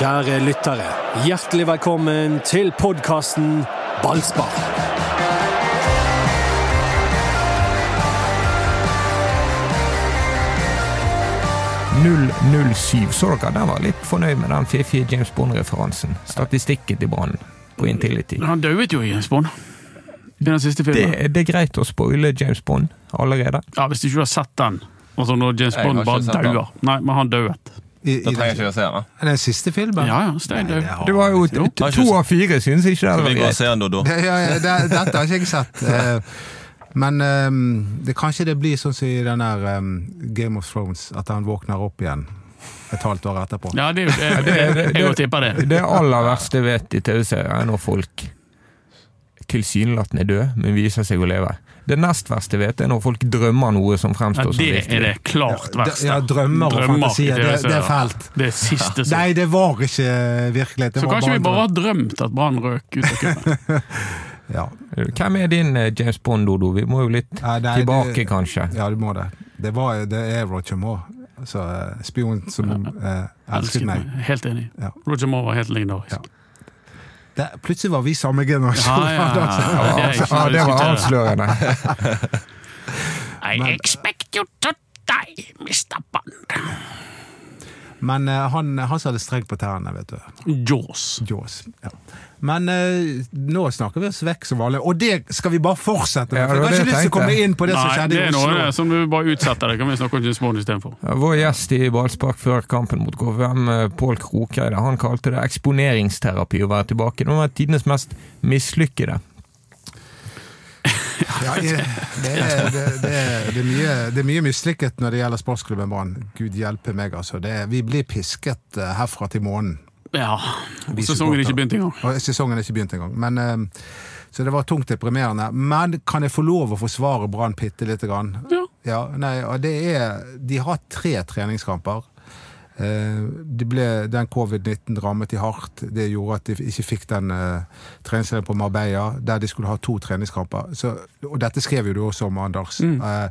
Kjære lyttere, hjertelig velkommen til podkasten Ballspar. «007», så dere? Den var litt fornøyd med den fiffige James Bond-referansen. Statistikken til Brann på Intility. Han døde jo i James Bond. I den siste Det, filmen. det er greit å spoile James Bond allerede. Ja, Hvis du ikke har sett den. Altså når James Bond bare dauer. Nei, men han dauet. I, Da trenger jeg ikke å se den. Er den siste filmen? Ja, ja, Stein Nei, det Det var jo to av fire syns ikke det Skal var vi gå og greit. se den, Dodo? Ja, ja, ja, det, dette har ikke jeg sett. Eh, Men eh, det, kanskje det blir sånn som i den der eh, Game of Thrones, at han våkner opp igjen et halvt år etterpå. Ja, det jeg, jeg, jeg, jeg tipper det. Det aller verste jeg vet i TV-serier, er når folk tilsynelatende er døde, men viser seg å leve. Det nest verste jeg vet, er når folk drømmer noe som Ja, fremstår som det er det klart verste. ja, drømmer og fantasier, det- det er fælt. Det er siste som Nei, det var ikke virkelighet. Det Så var kanskje vi bare har drømt at Brann røk ut av cupen. ja. Hvem er din eh, James Bond, Dodo? Vi må jo litt Ja, nei, tilbake, det- kanskje. Ja, du må det. Det, var, det er Roger Moore. Altså, eh, spion som eh, elsket meg. Helt enig. Ja. Roger Moore var helt legendarisk. Det, plutselig var vi samme generasjon. Ja, ja, ja. Det ikke Ja, det var avslørende. I expect you to die, Mr. Bond. Men eh, han, han som hadde på tærne, vet du. Jaws. Jaws. Ja. Men eh, nå snakker vi oss vekk som vanlig, og det skal vi bare fortsette med. Ja, for jeg har ikke lyst til å komme inn på det som skjedde Nei, skjedde det er noe Oslo. som du bare utsetter det. Kan vi snakke om Bond istedenfor? Vår gjest i ballspark før kampen mot KVM, eh, Pål Krokeide, han kalte det eksponeringsterapi å være tilbake. Det var tidenes mest mislykkede. Ja, det, det, er, det, det, det, er mye, det er mye mislykket når det gjelder sportsklubben Brann. Gud hjelpe meg, altså. Det, vi blir pisket eh, herfra til månen. Ja. Sesongen er ikke begynt engang. Sesongen er ikke begynt engang. Men, eh, så det var tungt deprimerende. Men kan jeg få lov å forsvare Brann bitte lite grann? Ja. Ja, nei, det er De har tre treningskamper. De Det ble, den covid-19 rammet de hardt. Det gjorde at de ikke fikk den uh, treningsleiren på Marbella, der de skulle ha to treningskamper. Så, og dette skrev jo du også om, Anders. Eh,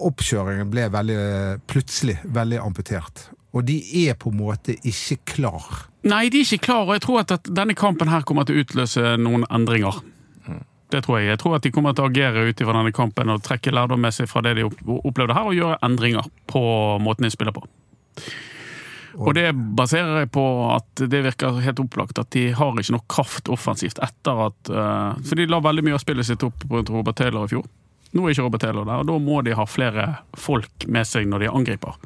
oppkjøringen ble veldig eh, plutselig veldig amputert. Og de er på en måte ikke klar. Nei, de er ikke klar, og jeg tror at, at denne kampen her kommer til å utløse noen endringer. Det tror jeg. Jeg tror at de kommer til å agere ut ifra denne kampen og trekke lærdom med seg fra det de opplevde her, og gjøre endringer på måten de spiller på. Og det baserer jeg på at det virker helt opplagt at de har ikke nok kraft offensivt etter at eh, For de la veldig mye av spillet sitt opp på Robert Taylor i fjor. Nå er ikke Robert Taylor der, og da må de ha flere folk med seg når de angriper.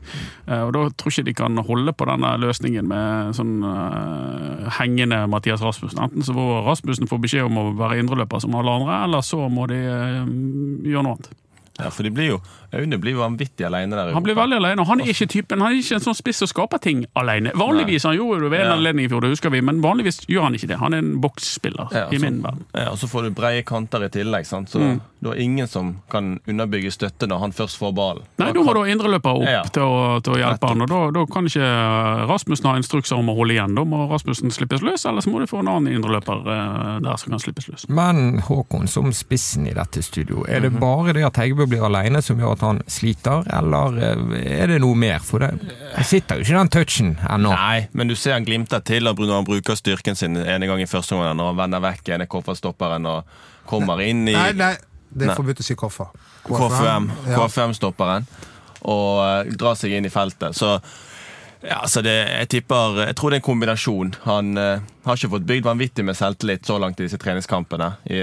Eh, Og Da tror jeg ikke de kan holde på denne løsningen med sånn uh, hengende Mathias Rasmussen. Enten så får Rasmussen få beskjed om å være indreløper som alle andre, eller så må de uh, gjøre noe annet. Ja, for de blir jo Aune blir vanvittig alene der. Han blir veldig alene, og han er ikke typen, han er ikke en sånn spiss som skaper ting alene. Vanligvis han gjorde det ved en Ja. anledning i fjor, det husker vi, men vanligvis gjør han ikke det. Han er en boksspiller, Ja, i min verden. Ja, og så får du breie kanter i tillegg, sant? så Mm. du har ingen som kan underbygge støtte når han først får ballen. Nei, da må du ha indreløpere opp Ja. til, å, til å hjelpe han, og da, da kan ikke Rasmussen ha instrukser om å holde igjen. Da må Rasmussen slippes løs, eller så må du få en annen indreløper eh, der som kan slippes løs. Men Håkon, som spissen i dette studio, er det bare det at Heggebø blir alene som gjør at han sliter, eller eh, er det noe mer? For det sitter jo ikke den touchen ennå. Nei, men du ser han glimter til og når han bruker styrken sin ene gang i første omgang, når han vender vekk ene kofferstopperen og kommer inn i Nei, nei, det er forbudt å si koffer. KFM, Ja. KFM-stopperen og eh, drar seg inn i feltet. Så ja, så det, jeg tipper Jeg tror det er en kombinasjon. Han eh, har ikke fått bygd vanvittig med selvtillit så langt i disse treningskampene, i,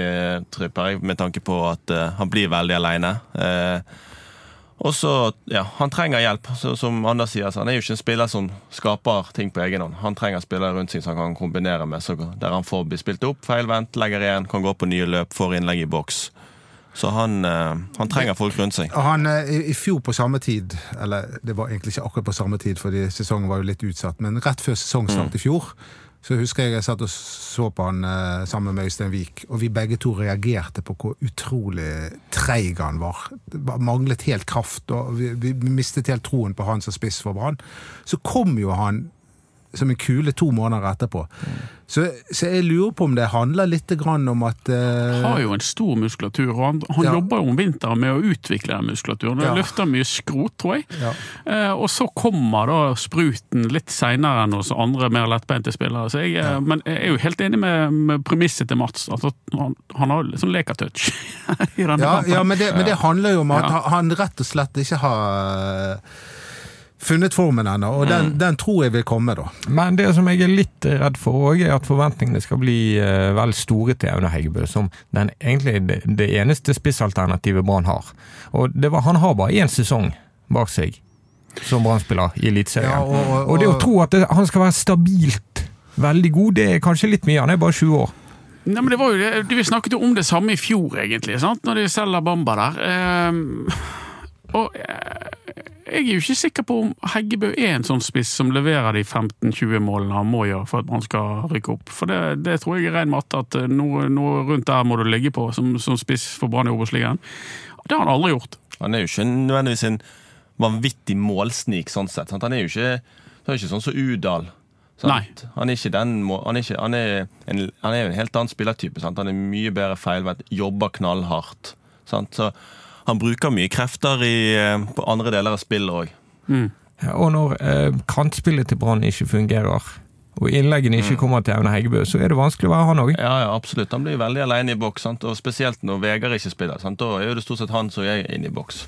tipper jeg, med tanke på at eh, han blir veldig aleine. Eh, og så, ja, Han trenger hjelp. Så, som Anders sier, så han er jo ikke en spiller som skaper ting på egen hånd. Han trenger spillere rundt seg som han kan kombinere med, så, der han får bli spilt opp, feilvendt, legger igjen, kan gå på nye løp, får innlegg i boks. Så han, eh, han trenger folk rundt seg. Han, eh, i, fjor på samme tid, eller det var egentlig ikke akkurat på samme tid, fordi sesongen var jo litt utsatt, men rett før sesongstart i fjor, så husker jeg jeg satt og så på han eh, sammen med Øystein Wiik, og vi begge to reagerte på hvor utrolig treig han var. Det var- manglet helt kraft, og vi, vi mistet helt troen på han som spiss for Brann. Så kom jo han som en kule to måneder etterpå. Så, så jeg lurer på om det handler litt grann om at Han har jo en stor muskulatur, og han, han Ja. jobber jo om vinteren med å utvikle den muskulaturen. Ja. Løfter mye skrot, tror jeg. ja. Uh, og så kommer da spruten litt seinere enn hos andre mer lettbeinte spillere. Jeg, eh, Men jeg er jo helt enig med, med premisset til Mats. At han, han har litt sånn lekertouch. Ja, men, det, men det handler jo om at han rett og slett ikke har funnet formen ennå, og den, den tror jeg vil komme, da. Men det som jeg er litt redd for òg, er at forventningene skal bli uh, vel store til Aune Heggebø, som den, egentlig det, det eneste spissalternativet Brann har. Og det var, han har bare én sesong bak seg som Brann-spiller i Eliteserien. Ja, og- og- og, det å tro at det, han skal være stabilt veldig god, det er kanskje litt mye. Han er bare 20 år. Nei, men det var jo det, Vi snakket jo om det samme i fjor, egentlig, sant? når de selger Bamba der. Ehm, og eh, jeg er jo ikke sikker på om Heggebø er en sånn spiss som leverer de 15-20 målene han må gjøre for at man skal rykke opp. For det, det tror jeg er ren matte, at eh, noe, noe rundt der må du ligge på som, som spiss for Brann i Obos-ligaen. Det har han aldri gjort. Han er jo ikke nødvendigvis en vanvittig målsnik, sånn sett. Sant? Han er jo ikke, er ikke sånn som Udal. sant? Nei. Han er ikke den Han er, ikke, han er, en, han er en helt annen spillertype. Sant? Han er mye bedre feilvendt, jobber knallhardt. Sant? Så han bruker mye krefter i, eh, på andre deler av spillet òg. Ja, Og når eh, kantspillet til Brann ikke fungerer, og innleggene ikke kommer til Aune Heggebø, så er det vanskelig å være han òg. Ja, ja, absolutt. Han blir veldig alene i boks. Sant? Og spesielt når Vegard ikke spiller. Sant? Da er det stort sett han som er inne i boks.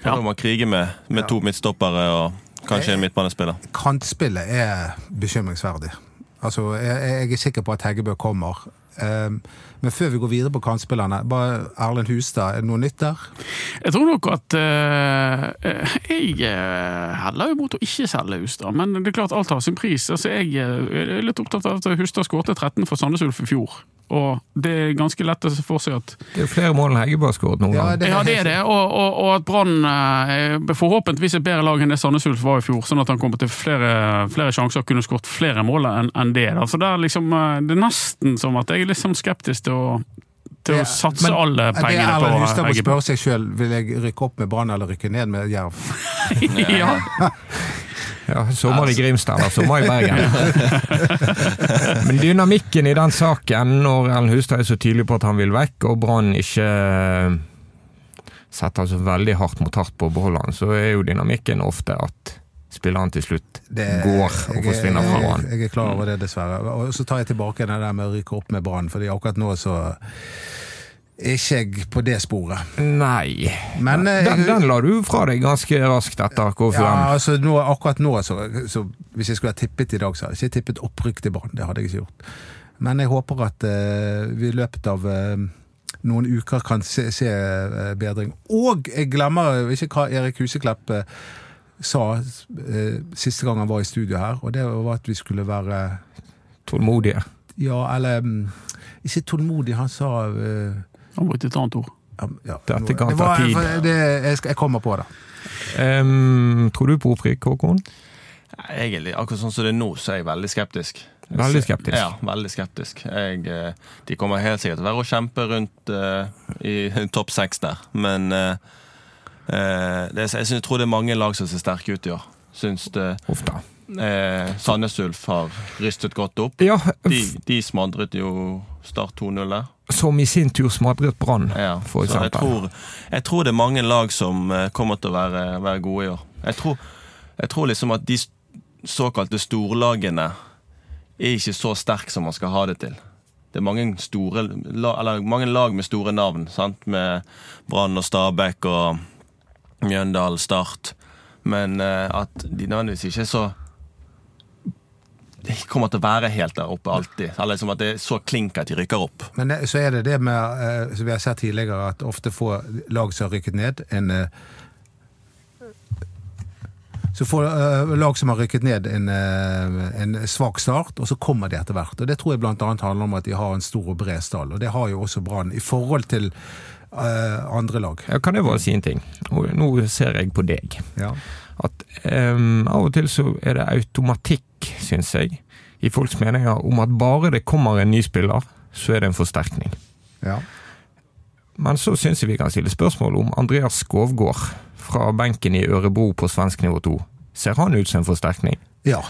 Ja. Da må man krige med, med to midtstoppere og kanskje en midtbanespiller. Kantspillet er bekymringsverdig. Altså, jeg, jeg er sikker på at Heggebø kommer. Um, men før vi går videre på kantspillerne, bare Erlend Hustad, er det noe nytt der? Jeg tror nok at eh, Jeg eh, heller jo mot å ikke selge Hustad, men det er klart alt har sin pris. Altså, jeg er litt opptatt av at Hustad skårte 13 for Sandnes Ulf i fjor. Og det er ganske lett å se for seg at Det er jo flere mål enn Heggebø har skåret noen Ja, gang. Ja, det er det, og, og, og at Brann eh, forhåpentligvis er et bedre lag enn det Sandnes Ulf var i fjor, sånn at han kommer til flere, flere sjanser og kunne skåret flere mål enn en det. Da. Så det er liksom eh, Det er nesten som at jeg er litt sånn skeptisk til å, til å satse men alle Det pengene på Erlend Hustad må spørre seg sjøl vil jeg rykke opp med Brann eller rykke ned med Jerv. ja. Ja, sommer i Grimstad eller sommer i Bergen. Men dynamikken i den saken, når Ellen Hustad er så tydelig på at han vil vekk, og Brann ikke eh, setter altså veldig hardt mot hardt på å beholde han, så er jo dynamikken ofte at spilleren til slutt Det- går og jeg- forsvinner fra jeg- Jeg er klar over det, dessverre. Og så tar jeg tilbake det der med å rykke opp med Brann, fordi akkurat nå så er ikke jeg på det sporet. Nei. Men den, Den, den la du fra deg ganske raskt etter KFUM. Ja, altså nå, akkurat nå, så, så hvis jeg skulle ha tippet i dag, så hadde jeg ikke tippet opprykk til Brann. Det hadde jeg ikke gjort. Men jeg håper at uh, vi i løpet av uh, noen uker kan se, se uh, bedring. Og jeg glemmer ikke hva Erik Huseklepp eh, sa eh, siste gang han var i studio her, og det var at vi skulle være Tålmodige. Ja, eller um, Ikke tålmodig, han sa eh, Han brukte et annet ord. ja, ja, Dette kan ta tid. Det, jeg, skal, jeg kommer på det. Um, tror du på opprykk, Håkon? Egentlig, akkurat sånn som det er nå, så er jeg veldig skeptisk. Veldig skeptisk. Ja, veldig skeptisk. Jeg, eh, de kommer helt sikkert til å være å kjempe rundt uh, i topp seks der, men eh, eh, det, jeg, synes, jeg tror det er mange lag som ser sterke ut i år. Syns det Uff da. eh, Sandnes Ulf har rystet godt opp. Ja, De, de smadret jo Start 2-0 der. som i sin tur smadret Brann, Ja, for så jeg eksempel. tror, jeg tror det er mange lag som eh, kommer til å være, være gode i år. Jeg tror, jeg tror liksom at de såkalte storlagene er ikke så sterke som man skal ha det til. Det er mange, store, eller mange lag med store navn, sant? med Brann og Stabæk og Mjøndalen, Start. Men eh, at de nødvendigvis ikke er så De kommer til å være helt der oppe alltid. Eller liksom at det er så klink at de rykker opp. Men det, så er det det med, eh, som vi har sett tidligere, at ofte får lag som har rykket ned, en eh, så får eh, lag som har rykket ned en, eh, en svak start, og så kommer de etter hvert. Og Det tror jeg annet handler om at de har en stor og bred stall, og det har jo også Brann i forhold til eh, andre lag. Jeg kan jeg bare si en ting? Nå ser jeg på deg. Ja. At um, av og til så er det automatikk, syns jeg, i folks meninger om at bare det kommer en ny spiller, så er det en forsterkning. Ja. Men så syns jeg vi kan stille spørsmål om Andreas Skovgård fra benken i Ørebro på svensk nivå 2. Ser han ut som en forsterkning? ja.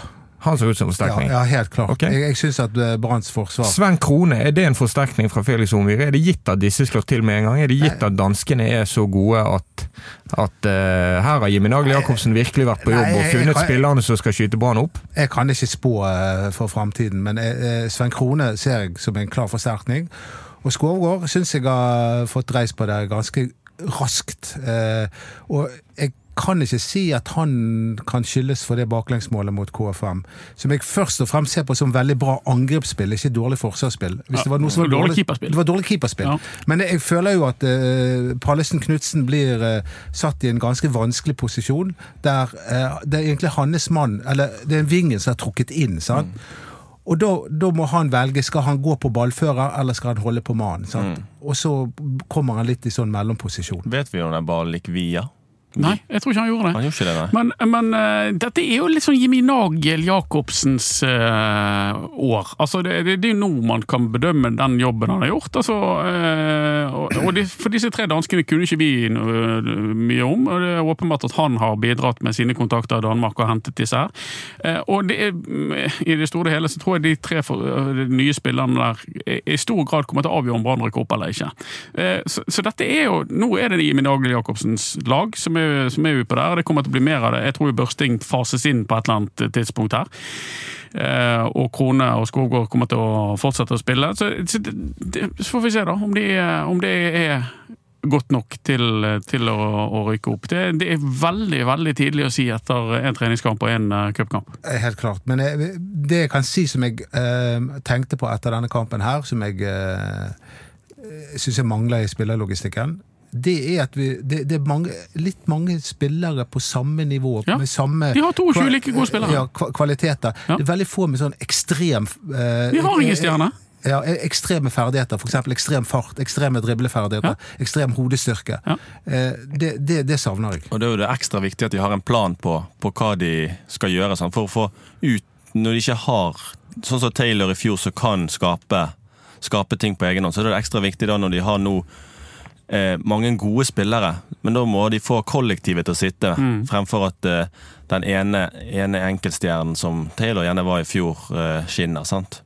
Han ser ut som forsterkning. ja helt klart. Okay. Jeg, jeg syns at eh, Branns forsvar Sven Krone, er det en forsterkning fra Felix Omvir? Er det gitt at disse slår til med en gang? Er det gitt at danskene er så gode at, at uh, her har Jimmy Nagel Jacobsen virkelig vært på jobb Nei, og jeg- funnet jeg- spillerne som skal skyte Brann opp? Jeg kan ikke spå uh, for framtiden, men uh, Sven Krone ser jeg som en klar forsterkning. Og Skovgård syns jeg har fått reist på det ganske raskt. Og jeg kan ikke si at han kan skyldes for det baklengsmålet mot KFM, som jeg først og fremst ser på som veldig bra angrepsspill, ikke dårlig forsvarsspill. Hvis det var noe som var dårlig dårlig, keeperspill. Det var dårlig keeperspill. Ja. Men jeg føler jo at uh, Pallesen Knutsen blir uh, satt i en ganske vanskelig posisjon, der uh, det er egentlig hans mann, eller det er en vingen som er trukket inn. sant? Og da, da må han velge, skal han gå på ballfører, eller skal han holde på mannen? Mm. Og så kommer han litt i sånn mellomposisjon. Vet vi om den ballen gikk via? Nei, jeg tror ikke han gjorde det. Han gjorde ikke det, nei. Men, men uh, dette er jo litt sånn Jimmy Nagel Jacobsens uh, år. Altså det, det, det er jo nå man kan bedømme den jobben han har gjort. Altså, uh, og, og de, for disse tre danskene kunne ikke vi mye om. og Det er åpenbart at han har bidratt med sine kontakter i Danmark og hentet disse her. Eh, og det er, mm, i det store og hele så tror jeg de tre for, de nye spillerne der i- stor grad kommer til å avgjøre om Brann rykker opp eller ikke. Eh, så, så dette er jo Nå er det Jimmy Nagel Jacobsens lag som er, som er oppe der. Det kommer til å bli mer av det. Jeg tror Børsting fases inn på et eller annet tidspunkt her. Eh, og Krone og Skogård kommer til å fortsette å spille. Så, så, det, så får vi se da om, de, det er godt nok til, til å, å rykke opp. Det, det er veldig veldig tidlig å si etter en treningskamp og en uh, cupkamp. Eh, Helt klart. Men jeg, det jeg kan si som jeg uh, tenkte på etter denne kampen her, som jeg uh, syns jeg mangler i spillerlogistikken, det er at vi, det, det er mange, litt mange spillere på samme nivå. Ja. Med samme Vi har 22 like gode spillere. Ja, kvaliteter. Ja. Det er veldig få med sånn ekstrem eh, Vi har ingen stjerner. Ja, ekstreme ferdigheter, f.eks. ekstrem fart, ekstreme dribleferdigheter, ekstrem hodestyrke. Ja. Eh, det, det, det savner jeg. Og det er jo det ekstra viktig at de har en plan på, på hva de skal gjøre. Sånn, For å få ut Når de ikke har Sånn som Taylor i fjor, som kan skape, skape ting på egen hånd, så er det ekstra viktig da når de har nå eh, mange gode spillere. Men da må de få kollektivet til å sitte, fremfor at eh, den ene, ene enkeltstjernen som Taylor gjerne var i fjor, eh, skinner. sant?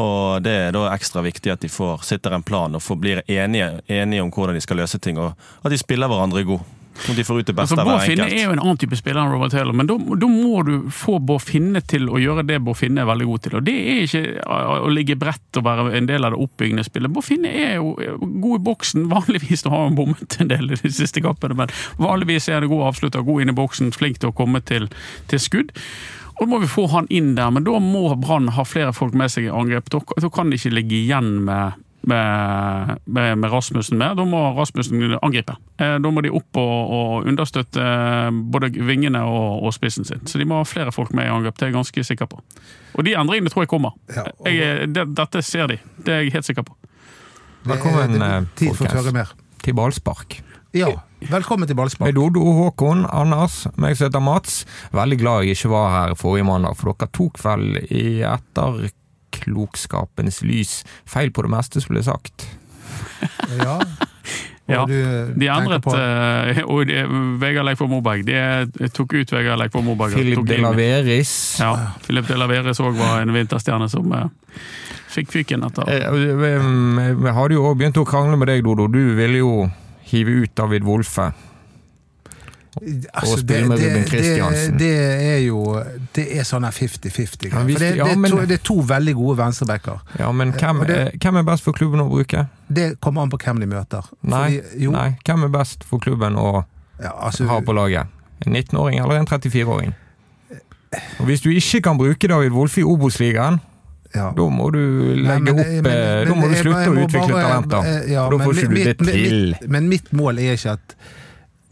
Og Det er da ekstra viktig at de får sitter en plan og får, blir enige, enige om hvordan de skal løse ting, og at de spiller hverandre god. At de får ut det beste Altså, av Bård Finne er jo en annen type spiller enn Robert Taylor, men da, da må du få Bård Finne til å gjøre det Bård Finne er veldig god til. Og Det er ikke å ligge bredt og være en del av det oppbyggende spillet. Bård Finne er jo god i boksen. Vanligvis har han bommet en del i de siste kampene, men vanligvis er det god avslutter, god inn i boksen, flink til å komme til, til skudd. Og da må vi få han inn der, men da må Brann ha flere folk med seg i angrep. Da kan de ikke ligge igjen med med, med, med Rasmussen med. Da må Rasmussen angripe. Eh, Da må de opp og, og understøtte eh, både vingene og, og spissen sin. Så de må ha flere folk med i angrep, det er jeg ganske sikker på. Og de endringene tror jeg kommer. Ja, og- Jeg, er- det, dette ser de, det er jeg helt sikker på. Velkommen, Det er eh, tid for å høre mer. Til ballspark. Ja, velkommen til ballspark. Med Dodo, Håkon, Anders, meg som heter Mats. Veldig glad jeg ikke var her forrige mandag, for dere tok vel i etterklokskapens lys feil på det meste som jeg sagt. Ja. Ja, De endret på- eh, og de, Vegard og Moberg. De tok ut Vegard Leikvoll Moberg. Philip de Laveris. Ja, Philip de Laveris òg var en vinterstjerne som eh, fikk fyken etter Eh, Vi vi hadde jo òg begynt å krangle med deg, Dodo. Du ville jo hive ut David Wolfe. Altså, og spille med Ruben Kristiansen. Det, det er jo Det er sånn 50-50. Ja, det, ja, det, er to, det veldig gode venstrebacker. Ja, men hvem, det- hvem er best for klubben å bruke? Det kommer an på hvem de møter. Nei, Fordi, jo, nei, hvem er best for klubben å Ja, altså, ha på laget? En 19-åring eller en 34-åring? Og Hvis du ikke kan bruke David Wolfe i Obos-ligaen, ja. da må du Nei, legge men- opp men- eh, men- Da må du slutte å utvikle bare- talenter. eh, ja, da får ikke du det til. Mitt, men mitt mål er ikke at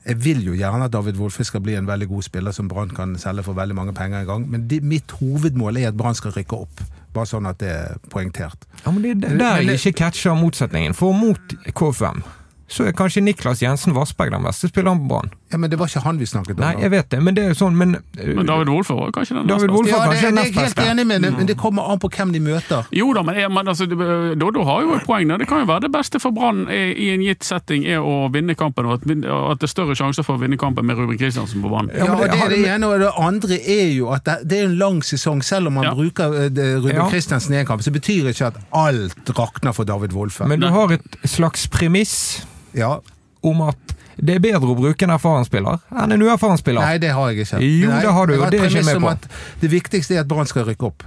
jeg vil jo gjerne at David Wolfe skal bli en veldig god spiller som Brann kan selge for veldig mange penger en gang, men de, mitt hovedmål er at Brann skal rykke opp. Bare sånn at det er poengtert. Ja, men det er der jeg ikke catcher motsetningen. For mot KFM så er kanskje Niklas Jensen Vassberg den beste spilleren på Brann. Ja, Men det var ikke han vi snakket om. Nei, jeg vet det, men det er jo sånn, men, Men David Wolff var kanskje den David neste beste. Ja, det, kanskje det er jeg helt enig med, men det kommer an på hvem de møter. Jo da, men, men altså, Doddo har jo et poeng der. Det kan jo være det beste for Brann i en gitt setting er å vinne kampen, og at, at det er større sjanser for å vinne kampen med Ruben Kristiansen på banen. Ja, men det det er det ene, og det andre er jo at det, det er en lang sesong. Selv om man Ja. bruker eh, det- Ruben Ja. Kristiansen i en kamp, så betyr det ikke at alt rakner for David Wolff. Men du har et slags premiss ja, om at det er bedre å bruke en erfaren spiller enn en uerfaren spiller. Nei, det har jeg ikke. Jo, Nei, det har du, og det er ikke med på. at Det viktigste er at Brann skal rykke opp.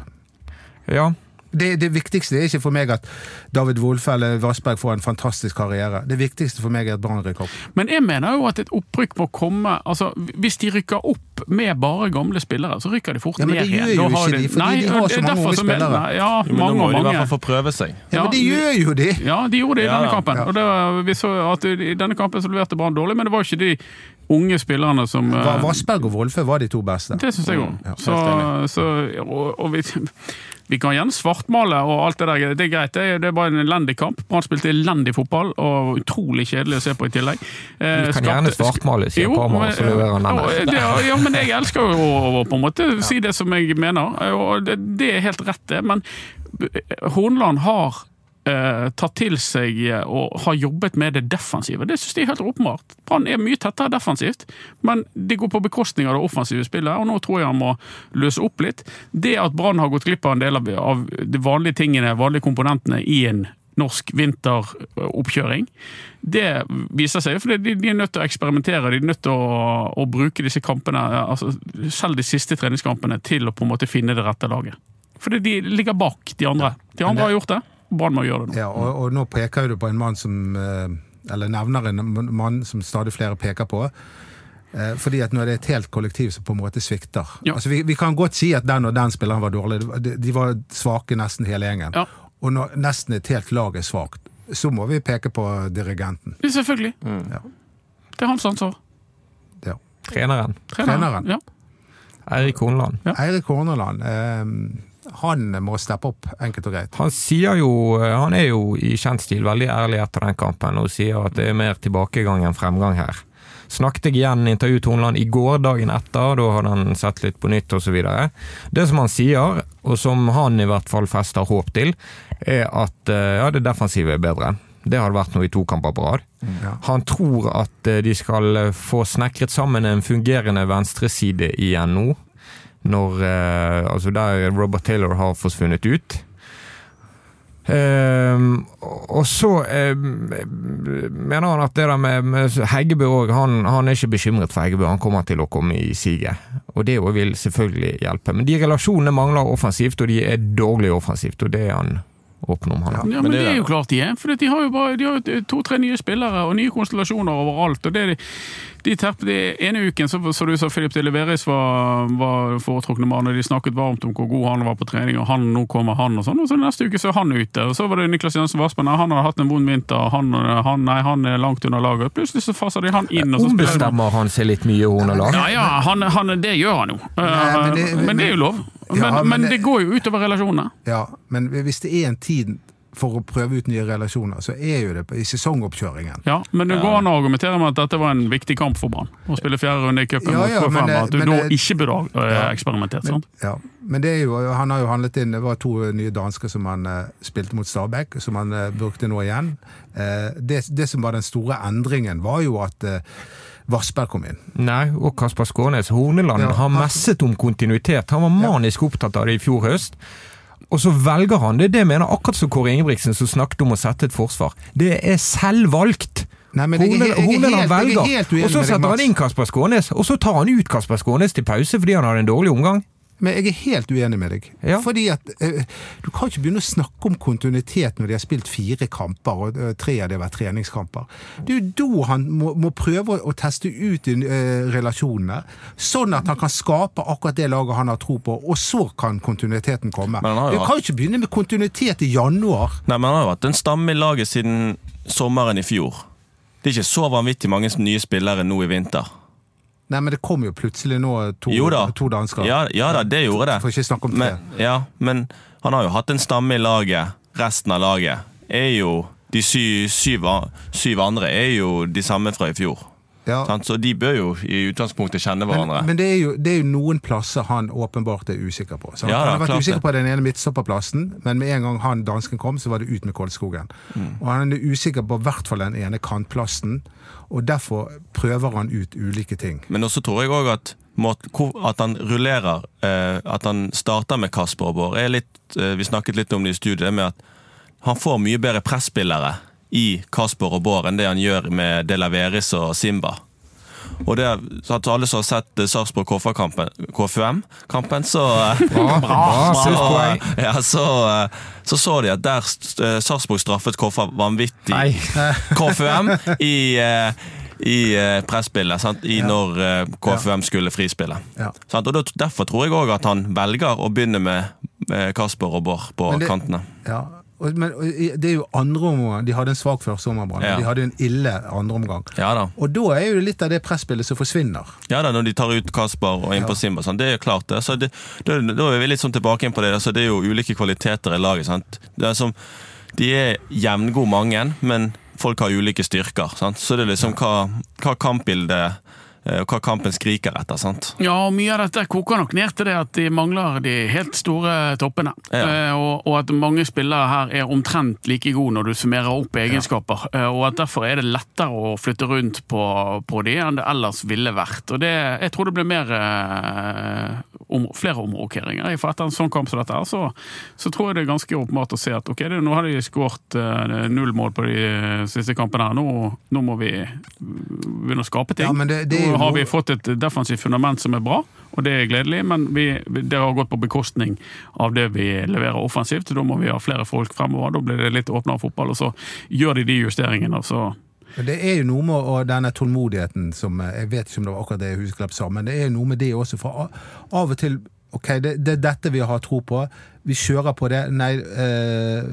Ja, Det, det viktigste er ikke for meg at David Wolfe eller Vassberg får en fantastisk karriere. Det viktigste for meg er at Brann rykker opp. Men jeg mener jo at et opprykk må komme altså Hvis de rykker opp med bare gamle spillere, så rykker de fort Ja, men det gjør jo ikke de, fordi de har så mange unge spillere. nei, Ja, Men mange, nå må mange. de i hvert fall få prøve seg. Ja, Ja, men de gjør jo de! Ja, de gjorde det i Ja, denne ja. kampen. Og det, var- vi så at I denne kampen så leverte Brann dårlig, men det var ikke de unge spillerne som eh, Vassberg og Wolfe var de to beste. Det syns jeg òg. Ja, så, så, og, og vi, vi kan gjerne svartmale og alt det der. Det er greit, det er, det er bare en elendig kamp. Brann spilte elendig fotball og utrolig kjedelig å se på i tillegg. Eh, Du kan gjerne svartmale, sier Parma, så leverer han Ja, denne. Ja, men jeg elsker jo å på en måte si det som jeg mener, og det, det er helt rett det. Men Hornland har eh, tatt til seg eh, og har jobbet med det defensive. Det synes jeg er helt åpenbart. Brann er mye tettere defensivt, men det går på bekostning av det offensive spillet, og nå tror jeg han må løse opp litt. Det at Brann har gått glipp av en del av, de vanlige tingene, vanlige komponentene i en norsk vinteroppkjøring. Det viser seg, for de, de er nødt til å eksperimentere. De er nødt til å, å bruke disse kampene, altså selv de siste treningskampene, til å på en måte finne det rette laget. Fordi de ligger bak de andre. De andre har gjort det, Brann må gjøre det nå. Ja, og, og nå peker du på en mann som eh, Eller nevner en mann som stadig flere peker på. Eh, Fordi at nå er det et helt kollektiv som på en måte svikter. Ja. Altså vi, vi kan godt si at den og den spilleren var dårlig. De, var svake nesten hele gjengen. Ja. Og når nesten et helt lag er svakt, så må vi peke på dirigenten. Ja, Selvfølgelig. Ja. Det er hans ansvar. Ja. Treneren. Treneren. Ja. Eirik Horneland. Eirik Horneland, eh, han må steppe opp, enkelt og greit. Han sier jo, han er jo i kjent stil veldig ærlig etter den kampen og sier at det er mer tilbakegang enn fremgang her. Snakket jeg igjen intervjuet Horneland i går, dagen etter, da hadde han sett litt på nytt osv. Det som han sier, og som han i hvert fall fester håp til, er at eh, ja, det defensive er bedre. Det har det vært nå i to kamper på rad. Ja. Han tror at eh, de skal få snekret sammen en fungerende venstreside igjen nå. Når eh, Altså der Robert Taylor har forsvunnet ut. Ehm, og så eh, mener han at det der med, med Heggebø òg, han, han er ikke bekymret for Heggebø. Han kommer til å komme i siget. Og det òg vil selvfølgelig hjelpe. Men de relasjonene mangler offensivt, og de er dårlige offensivt. Og det er han åpen om, han. Ja. Men, Men det det er jo klart de er. For de har jo bare de har to-tre nye spillere og nye konstellasjoner overalt. og det er de, de terp, de ene uken så, så du sa Filip de Leveris var, var foretrukne mann, og de snakket varmt om hvor god han var på trening, og han, nå kommer han og sånn. Og så neste uke så er han ute. Og så var det Niklas Jensen Vassmann. Nei, han har hatt en vond vinter, han, han, nei, han er langt under laget. Plutselig så faser de han inn. og så Ombestemmer han seg litt mye, under laget? Ja, ja, han, han, det gjør han jo. Nei, men det- men, det, er jo lov. Men, Ja, men, men det, det- går jo utover relasjonene. Ja, men hvis det er en tid for å prøve ut nye relasjoner, så er jo det i sesongoppkjøringen. Ja, Men det går an å argumentere med at dette var en viktig kamp for Brann. Å spille fjerde runde i cupen Ja, mot ja, K5. At du da ikke burde ha eh, eksperimentert. Men, sant? ja, men det er jo, han har jo handlet inn Det var to nye dansker som han uh, spilte mot Stabæk, som han uh, brukte nå igjen. Uh, det, det som var den store endringen, var jo at Vassberg kom inn. Nei, og Kasper Skånes. Horneland Ja, har messet om kontinuitet. Han var manisk opptatt av det i fjor høst. Og så velger han det. Det mener akkurat som Kåre Ingebrigtsen som snakket om å sette et forsvar. Det er selvvalgt. Nei, men jeg er jeg Horneland helt- jeg er velger. helt Og så setter han inn Kasper Skånes, og så tar han ut Kasper Skånes til pause fordi han hadde en dårlig omgang. Men jeg er helt uenig med deg. Ja. Fordi at eh, Du kan ikke begynne å snakke om kontinuitet når de har spilt fire kamper, og eh, tre av det har vært treningskamper. Det er jo da han må, må prøve å, teste ut eh, relasjonene, sånn at han kan skape akkurat det laget han har tro på, og så kan kontinuiteten komme. Du kan jo ikke begynne med kontinuitet i januar. Nei, men Han har jo hatt en stamme i laget siden sommeren i fjor. Det er ikke så vanvittig mange nye spillere nå i vinter. Nei, men det kom jo plutselig nå to, Jo da. to dansker. Ja, ja da, det gjorde det. For ikke snakke om tre. Men, ja, men han har jo hatt en stamme i laget. Resten av laget er jo de syv, syv, syv andre er jo de samme fra i fjor. Ja. Så de bør jo i utgangspunktet kjenne hverandre. men det, er jo, det er jo noen plasser han åpenbart er usikker på. Ja, han har vært usikker det. på den ene midtstopperplassen, men med en gang han dansken kom, så var det ut med Koldskogen. Mm. Og han er usikker på i hvert fall den ene kantplassen, og derfor prøver han ut ulike ting. Men også tror jeg òg at, at han rullerer eh, At han starter med Kasper og Bård. eh, Vi snakket litt om det i studiet, med at han får mye bedre presspillere i Kasper og Bård enn det han gjør med De Laveris og Simba. Og det, så at alle som har sett eh, Sarpsborg KFUM-kampen, så eh, ja, så, eh, så så de at der Sarpsborg straffet KFA vanvittig. KFUM i, i presspillet, sant? I når KFUM skulle frispille. Og Derfor tror jeg òg at han velger å begynne med, Kasper og Bård på kantene. Ja. Og, men og, det er jo andre omgang. De hadde en svak førsteomgang, Ja. de hadde en ille andreomgang. Ja da. Og da er jo litt av det presspillet som forsvinner. Ja da, Når de tar ut Kasper og inn på Simba. Sånn, det er jo klart det. Så det, da, da er vi litt sånn tilbake inn på det. Altså, det er jo ulike kvaliteter i laget. Sant? Det er som, de er jevngode mange, men folk har ulike styrker. Sant? Så det er liksom hva, hva kampbildet hva kampen skriker etter. sant? Ja, og mye av dette koker nok ned til det at de mangler de helt store toppene. Ja. Eh, og, og at mange spillere her er omtrent like gode når du summerer opp egenskaper. Ja. og at derfor er det lettere å flytte rundt på, på de enn det ellers ville vært. Og det, jeg tror det blir mer eh, om, flere omrokeringer. For etter en sånn kamp som dette her, så, så tror jeg det er ganske åpenbart å se at ok, det, nå har de skåret eh, null mål på de siste kampene her. Nå, nå må vi begynne å skape ting. Ja, det- det nå har vi fått et defensivt fundament som er bra, og det er gledelig, men vi, det har gått på bekostning av det vi leverer offensivt. Da må vi ha flere folk fremover. Da blir det litt åpnere fotball, og så gjør de de justeringene. og så Men Det er jo noe med og denne tålmodigheten som eh, Jeg vet ikke om det var akkurat det Husklepp sa, men det er jo noe med det også. For av og til Ok, det, det er dette vi har tro på. Vi kjører på det. Nei, eh,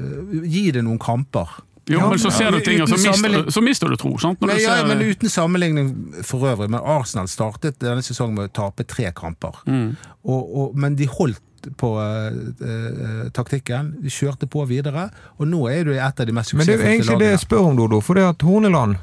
gi det noen kamper. Jo, Ja, men så ser du ting, og så mister, du- så mister du tro. sant? Når Nei, du ja, men uten sammenligning for øvrig. Men Arsenal startet denne sesongen med å tape tre kamper. Mm. Og, og, men de holdt på uh, eh, taktikken. De kjørte på videre. Og nå er du et av de mest Men det er jo egentlig det jeg spør om, Dodo. For det at Horneland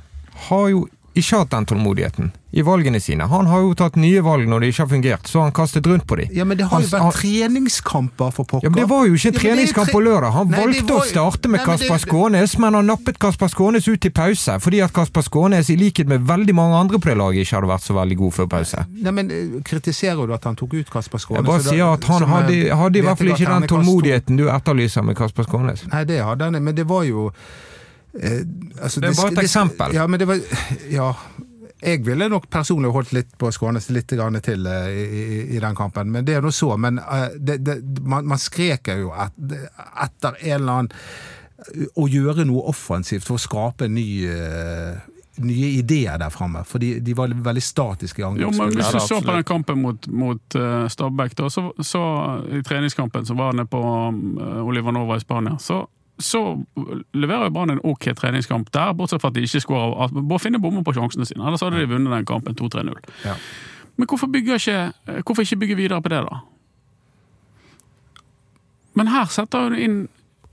har jo ikke hatt den tålmodigheten i valgene sine. Han har jo tatt nye valg når det ikke har fungert, så har han kastet rundt på dem. Ja, men det har jo Han- vært treningskamper for pokker. Ja, men Det var jo ikke en Ja, treningskamp tre- på lørdag. Han Nei, valgte var å starte med Nei, Kasper det- Skånes, men han nappet Kasper Skånes ut i pause. Fordi at Kasper Skånes, i likhet med veldig mange andre på det laget, ikke hadde vært så veldig god før pause. Nei, men eh, Kritiserer du at han tok ut Kasper Skånes? Jeg bare sier at han som, eh, hadde, hadde i hvert fall ikke den tålmodigheten du etterlyser med Kasper Skånes. Nei, det hadde han, men det var jo eh, altså, Det er bare et eksempel. Ja, men det var Ja. Jeg ville nok personlig holdt litt på Skånes litt grann til eh, i, i, den kampen, men det er nå så. Men eh, det, det, man, man skreker jo et, etter en eller annen Å gjøre noe offensivt for å skape en ny eh, nye ideer der framme. For de, de var veldig statiske i angrepsspillet. Hvis du så på den kampen mot, mot uh, Stabæk, da, så, så i treningskampen som var nede på eh, Oliver Nova i Spania, så, så leverer Brann en ok treningskamp der, bortsett fra at de ikke skårer. Bare Finne bommer på sjansene sine, ellers hadde de vunnet den kampen 2-3-0. Ja. Men hvorfor, ikke, hvorfor ikke bygge videre på det, da? Men her setter hun inn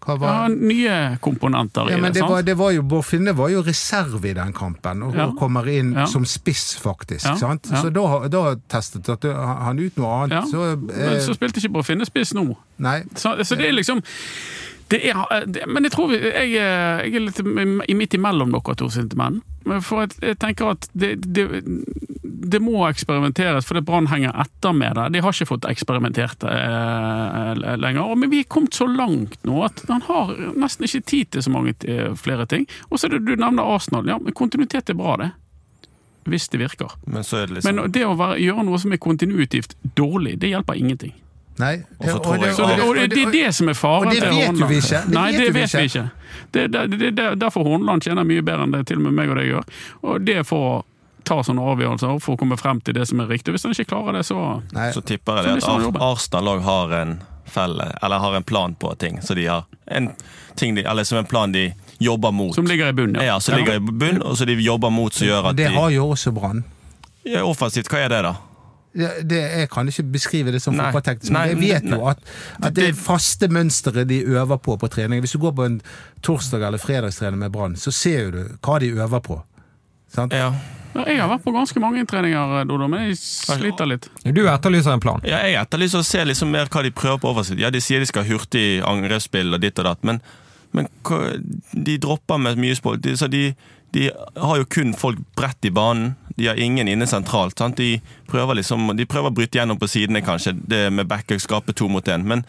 ja, nye komponenter Ja, i men det. sant? var, det var jo, Bård Finne var jo reserve i den kampen, og, Ja. kommer inn Ja. som spiss, faktisk. Sant? Så da, da testet at han ut noe annet. Ja. Så, Men eh, så spilte ikke Bård Finne spiss nå. nei. Så, så det er liksom det er, det, Men jeg tror vi, jeg, er- jeg er litt midt imellom dere to sinte menn. For jeg, jeg tenker at det, det, det må eksperimenteres, for det Brann henger etter med det. De har ikke fått eksperimentert eh, lenger. Men vi er kommet så langt nå at han har nesten ikke tid til så mange eh, flere ting. Og så du nevner Arsenal. Ja, men kontinuitet er bra, det. Hvis det virker. Men så det liksom Men det å være, gjøre noe som er kontinuitivt dårlig, det hjelper ingenting. Nei. Og så Og tror det- Så det, og det, det er det som er faren og det vet jo vi ikke. Det Nei, det vet vi ikke. Det, det, det, det er derfor Hornland tjener mye bedre enn det til og med meg og deg gjør. Og det er for å ta sånne avgjørelser for å komme frem til det som er riktig. Hvis han ikke klarer det, så Nei. Så tipper jeg det at Arsenal òg har en felle, eller har en plan på ting. Så de har en ting de, eller som en plan de jobber mot. som ligger i bunnen. ja, som ligger i bunn, og så de jobber mot som gjør Og de det har jo også Brann. ja, Offensivt, hva er det, da? Det, det, jeg kan ikke beskrive det som fotballteknisk, men jeg vet jo at, at det er faste mønsteret de øver på på trening. Hvis du går på en torsdag- eller fredagstrening med Brann, så ser du hva de øver på. Sant? Ja. Ja, Jeg har vært på ganske mange treninger, Dodo, men jeg sliter litt. Du etterlyser en plan. Ja, jeg etterlyser å se liksom mer hva de prøver på oversikt. Ja, De sier de skal ha hurtig angrepsspill og ditt og datt, men, men de dropper med mye sport. De, så de, de har jo kun folk bredt i banen. De har ingen inne sentralt. Sant? De, prøver liksom, de prøver å bryte gjennom på sidene, kanskje, det med backer, skape to mot én. Men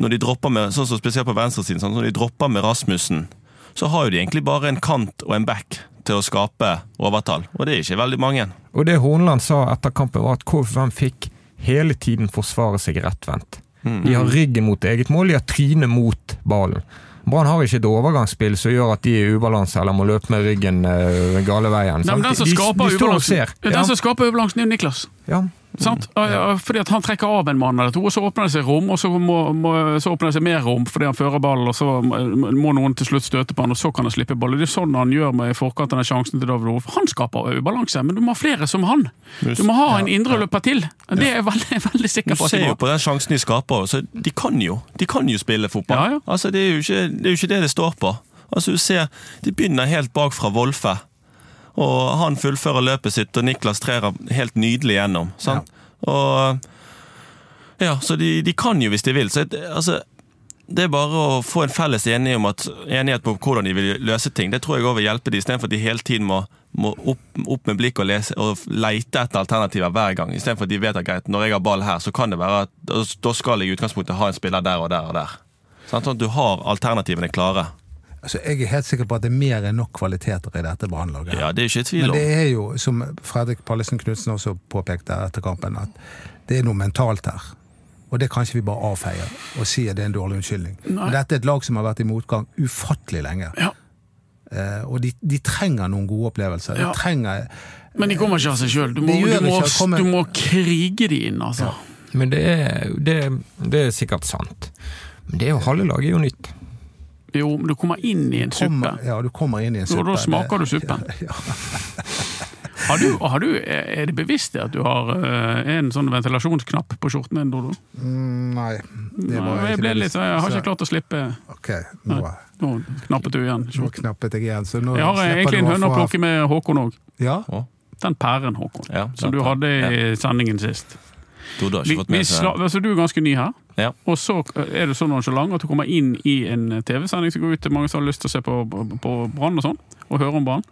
når de dropper med, sånn som spesielt på venstresiden, sånn, når de dropper med Rasmussen, så har jo de egentlig bare en kant og en back til å skape overtall. Og det er ikke veldig mange. Og det Horneland sa etter kampen, var at KFUM fikk hele tiden forsvare seg rettvendt. De har ryggen mot eget mål, de har trynet mot ballen. Brann har ikke et overgangsspill som gjør at de er i ubalanse eller må løpe med ryggen eh, gale veien. Nei, men den som de, skaper de ubalansen, den som skaper ubalansen, er jo Niklas. ja. Sant? Ja, Fordi at han trekker av en mann eller to, og så åpner det seg rom, og så, må, må, så åpner det seg mer rom fordi han fører ballen, og så må noen til slutt støte på han, og så kan han slippe ballen. Det er sånn han gjør med i forkant av sjansen til David Olf. Han skaper ubalanse, men du må ha flere som han. Du må ha en indre løper til. Det er jeg veldig, veldig sikker på. Du ser jo på den sjansen de skaper, så de kan jo, de kan jo spille fotball. Ja, ja. Altså, det, er ikke, det er jo ikke det det står på. Altså, du ser, De begynner helt bak fra Wolfe, og han fullfører løpet sitt, og Niklas trer helt nydelig gjennom. Sant? Og Ja, så de, de kan jo hvis de vil. Så altså, det er bare å få en felles enighet, om at, enighet på hvordan de vil løse ting. Det tror jeg også vil hjelpe dem, istedenfor at de hele tiden må, må opp, opp med blikk og, lese, og leite etter alternativer hver gang. Istedenfor at de vet at greit, når jeg har ball her, så kan det være at da skal jeg i utgangspunktet ha en spiller der og der og der. Sånn at du har alternativene klare. Altså, jeg er helt sikker på at det er mer enn nok kvaliteter i dette brannlaget. Ja, det er ikke tvil Men det er jo, som Fredrik Pallesen Knutsen også påpekte etter kampen, at det er noe mentalt her. Og det kan ikke vi bare avfeie og si at det er en dårlig unnskyldning. Nei. Men dette er et lag som har vært i motgang ufattelig lenge. Ja. Eh, og de, de trenger noen gode opplevelser. Ja. Trenger Men de kommer ikke av seg sjøl. Du, må- du, må- kommer- du må krige de inn, altså. Men det er, det, det er sikkert sant. Men det er jo halve laget er jo nytt. Jo, men du kommer inn i en suppe. ja, du kommer inn i en Og suppe. da smaker du suppen. Ja, Har du, har du, er det bevisst at du har eh, en sånn ventilasjonsknapp på skjorten din, Dodo? Mm, nei, det var jeg, ikke litt, sånn, jeg har ikke klart å slippe Ok, nå, Nå knappet du igjen. nå knappet jeg igjen. Så nå Jeg har egentlig en høne å plukke med Håkon òg. Ja, Den pæren, Håkon, Ja, som du hadde i sendingen sist. Dodo har Vi, fått vi med sla, altså, du er ganske ny her, Ja. og så er du så nonchalant at du kommer inn i en TV-sending som går ut til mange som har lyst til å se på, på, på Brann og sånn, og høre om Brann.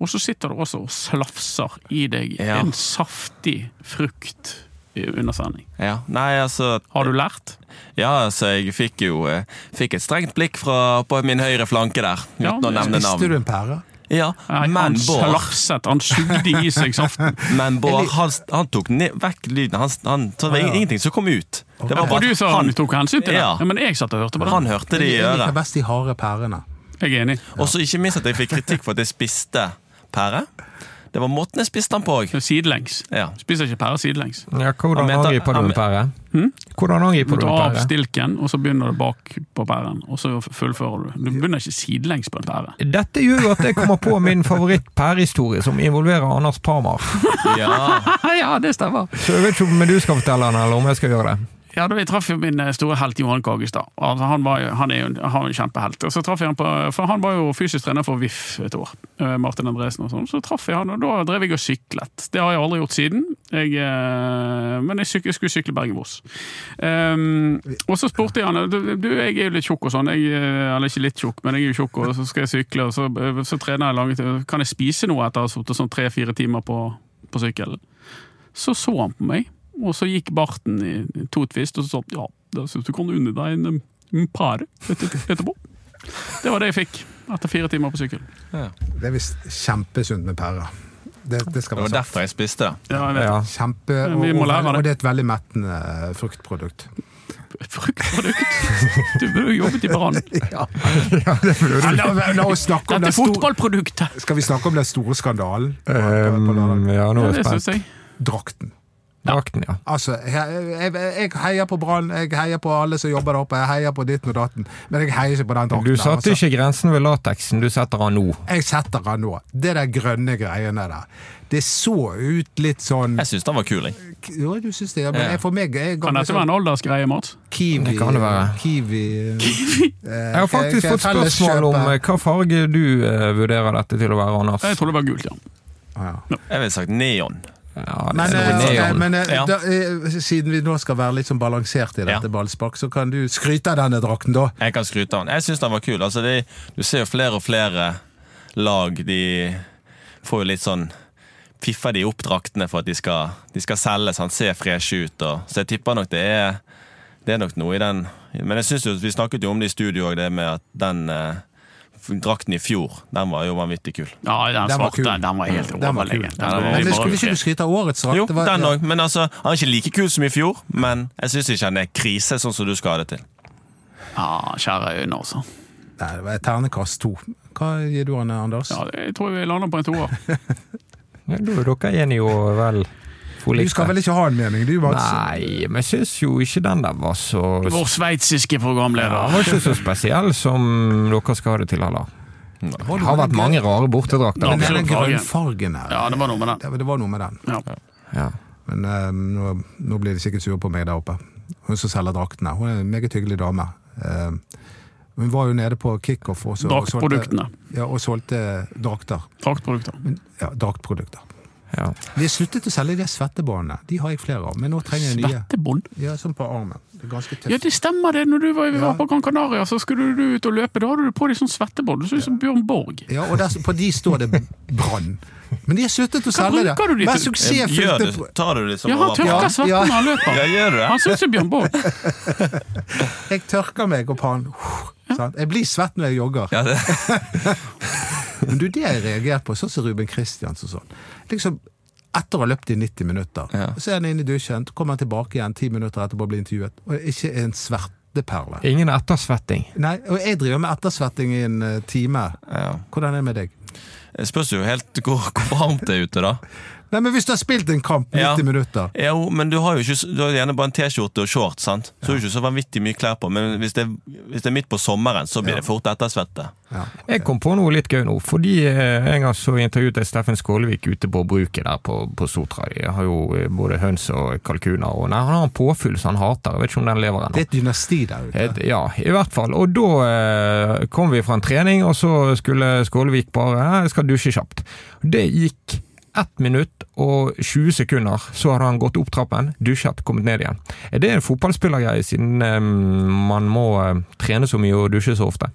Og så sitter du også og slafser i deg Ja. en saftig frukt i- under sending. Ja. Nei, altså Har du lært? Ja, altså, jeg fikk jo eh, fikk et strengt blikk fra, på min høyre flanke der, Ja, å nevne navn. Spiste du en pære? Ja, men han Bård slafset, han sugde i seg saften. Men Bård, han, han tok ned, vekk lyden. Han, han, så det var ja. ingenting som kom ut. Det var Og bare du sa han tok hensyn til det, Ja. ja, men jeg satt og hørte på det. han hørte det i Jeg liker øret. best de harde pærene. Jeg er enig. Og så ikke minst at jeg fikk kritikk for at jeg spiste pære. Det var måten jeg spiste den på òg. Sidelengs. Ja. Spiser ikke pære sidelengs. Ja, hvordan angriper du han- en pære? Hm? Hvordan Du angriper du en tar av stilken, og så begynner du bak på pæren. Og så fullfører du. Du begynner ikke sidelengs på en pære. Dette gjør jo at jeg kommer på min favoritt-pærehistorie, som involverer Anders Parmar. Ja. ja, det stemmer. Så jeg vet ikke om du skal fortelle den, eller om jeg skal gjøre det. Ja, da Jeg traff jo min eh, store helt Johan Kagestad. Altså, han, var, han er jo han er en kjempehelt. Og så traff jeg han på, for Han var jo fysisk trener for VIF et år. eh, Martin Andresen og sånn. Så traff jeg han, og da drev jeg og syklet. Det har jeg aldri gjort siden. Jeg, eh, men jeg, syk, jeg skulle sykle Bergen-Voss. Um, og så spurte jeg han du, jeg er jo litt tjukk og sånn. Jeg, eller ikke litt tjukk, men jeg er jo tjukk, og så skal jeg sykle. Og så, så trener jeg langt. Kan jeg spise noe etter å ha sittet sånn tre-fire timer på, på sykkelen? Så så han på meg, og så gikk barten i to tvist, og så sa ja, da syns du kan unne deg en, en pære etter- etterpå. Det var det jeg fikk etter fire timer på sykkel. Det er visst kjempesunt med pærer. Det, det Det var derfor jeg spiste det. Ja, jeg. Ja. Kjempe, og, Vi må og, lære det. og det er et veldig mettende fruktprodukt. Fruktprodukt! Du burde jo jobbet i Brann. Ja, la, la oss snakke om Dette fotballproduktet! Skal vi snakke om den store skandalen? på- på- på Um, ja, nå er det jeg spent. Drakten. Drakten, ja. Altså, jeg, jeg, jeg heier på Brann, jeg heier på alle som jobber der oppe, jeg heier på ditten og datten, men jeg heier ikke på den drakten. Du satte altså. ikke grensen ved lateksen, du setter den nå. Jeg setter den nå. Det der grønne greiene der. Det så ut litt sånn Jeg syns den var kul. jeg. Jo, du syns det, ja. Men jeg, for meg jeg Kan dette være en aldersgreie, Mats? Kiwi, Det kan det være. Kiwi Jeg har faktisk fått spørsmål om eh, hva farge du eh, vurderer dette til å være, Anders. Jeg tror det var gult, ja. ja. Jeg ville sagt neon. Ja, Men, er eh, neon. men eh, Ja. da, eh, siden vi nå skal være litt sånn balansert i dette Ja. ballspark, så kan du skryte av denne drakten, da. Jeg kan skryte av den. Jeg syns den var kul. Altså, de, du ser jo flere og flere lag. De får jo litt sånn Piffer de opp draktene for at de skal, de skal selge, sånn, se freshe ut. Og, så jeg tipper nok det er Det er nok noe i den Men jeg synes jo, vi snakket jo om det i studio òg, det med at den eh, drakten i fjor, den var jo vanvittig kul. Ja, den, Den svarte, var den var helt overlegen. Ja, den var Men vi skulle ikke du skryte av årets drakt? Jo, var- den ja. òg. Men altså, han er ikke like kul som i fjor. Men jeg syns ikke han er krise, sånn som du skal ha det til. Ja, kjære øyne, altså. Nei, det var ternekast to. Hva gir du han, Anders? Ja, jeg tror vi lander på en toer. Ja, da er dere enige og vel for du skal vel ikke ha en mening? Nei, men jeg syns jo ikke den der var så Vår sveitsiske programleder. Den var ikke så spesiell som dere skal ha det til, heller. Det har vært mange rare bortedrakter. Men den denne grønnfargen her Ja, det var noe med den. det, var noe med den. Ja. Ja. Men eh, nå, nå blir de sikkert sure på meg der oppe. Hun som selger draktene. Hun er en meget hyggelig dame. Eh, hun var jo nede på kickoff også, og solgte, ja, og solgte drakter. Draktprodukter. Men, ja, draktprodukter. Ja. De har sluttet å selge de svettebåndene. De har jeg flere av, men nå trenger jeg nye. Svettebånd. Ja, sånn på armen. Det er ganske Ja, det stemmer det. Når du var, vi Ja. var på Gran Canaria, så skulle du ut og løpe. Da hadde du på deg sånn svettebånd. Du så ut som Bjørn Borg. Ja, og der, på de står det brann. Men de har sluttet å selge det. de Vær til? Suksessfylte det, tar du det som Ja, han tørker Ja, svetten ja. når han løper. Ja, gjør du det? Han ser ut som Bjørn Borg. Jeg tørker meg opp han. Ja. Jeg blir svett når jeg jogger. Ja, det. Men du, det har jeg reagert på, sånn som Ruben Kristians og sånn. Liksom, etter å ha løpt i 90 minutter, Ja. så er han inne i dusjen, kommer han tilbake igjen 10 minutter etterpå og blir intervjuet, og ikke en sverteperle. Ingen ettersvetting. Nei, og jeg driver med ettersvetting i en eh, time. Ja. Hvordan er det med deg? Det spørs jo helt hvor, hvor varmt det er ute, da. Nei, men hvis du har spilt en kamp 90 Ja. minutter Jo, men du har jo ikke, du har gjerne bare en T-skjorte og shorts, sant? så du har ikke så vanvittig mye klær på. Men hvis det, hvis det er midt på sommeren, så blir Ja. det fort ettersvette. ja. Jeg kom på noe litt gøy nå, fordi eh, en gang så intervjuet jeg Steffen Skålevik ute på bruket der på, på Sotra. De har jo eh, både høns og kalkuner, og nei, han har en påfugl som han hater. Jeg vet ikke om den lever ennå. Det er et dynasti der ute. Et, ja, i hvert fall. Og da eh, kom vi fra en trening, og så skulle Skålevik bare «Ja, Jeg skal dusje kjapt. Det gikk ett minutt og 20 sekunder, så har han gått opp trappen, dusjet, kommet ned igjen. Er det en fotballspillergreie, siden eh, man må eh, trene så mye og dusje så ofte?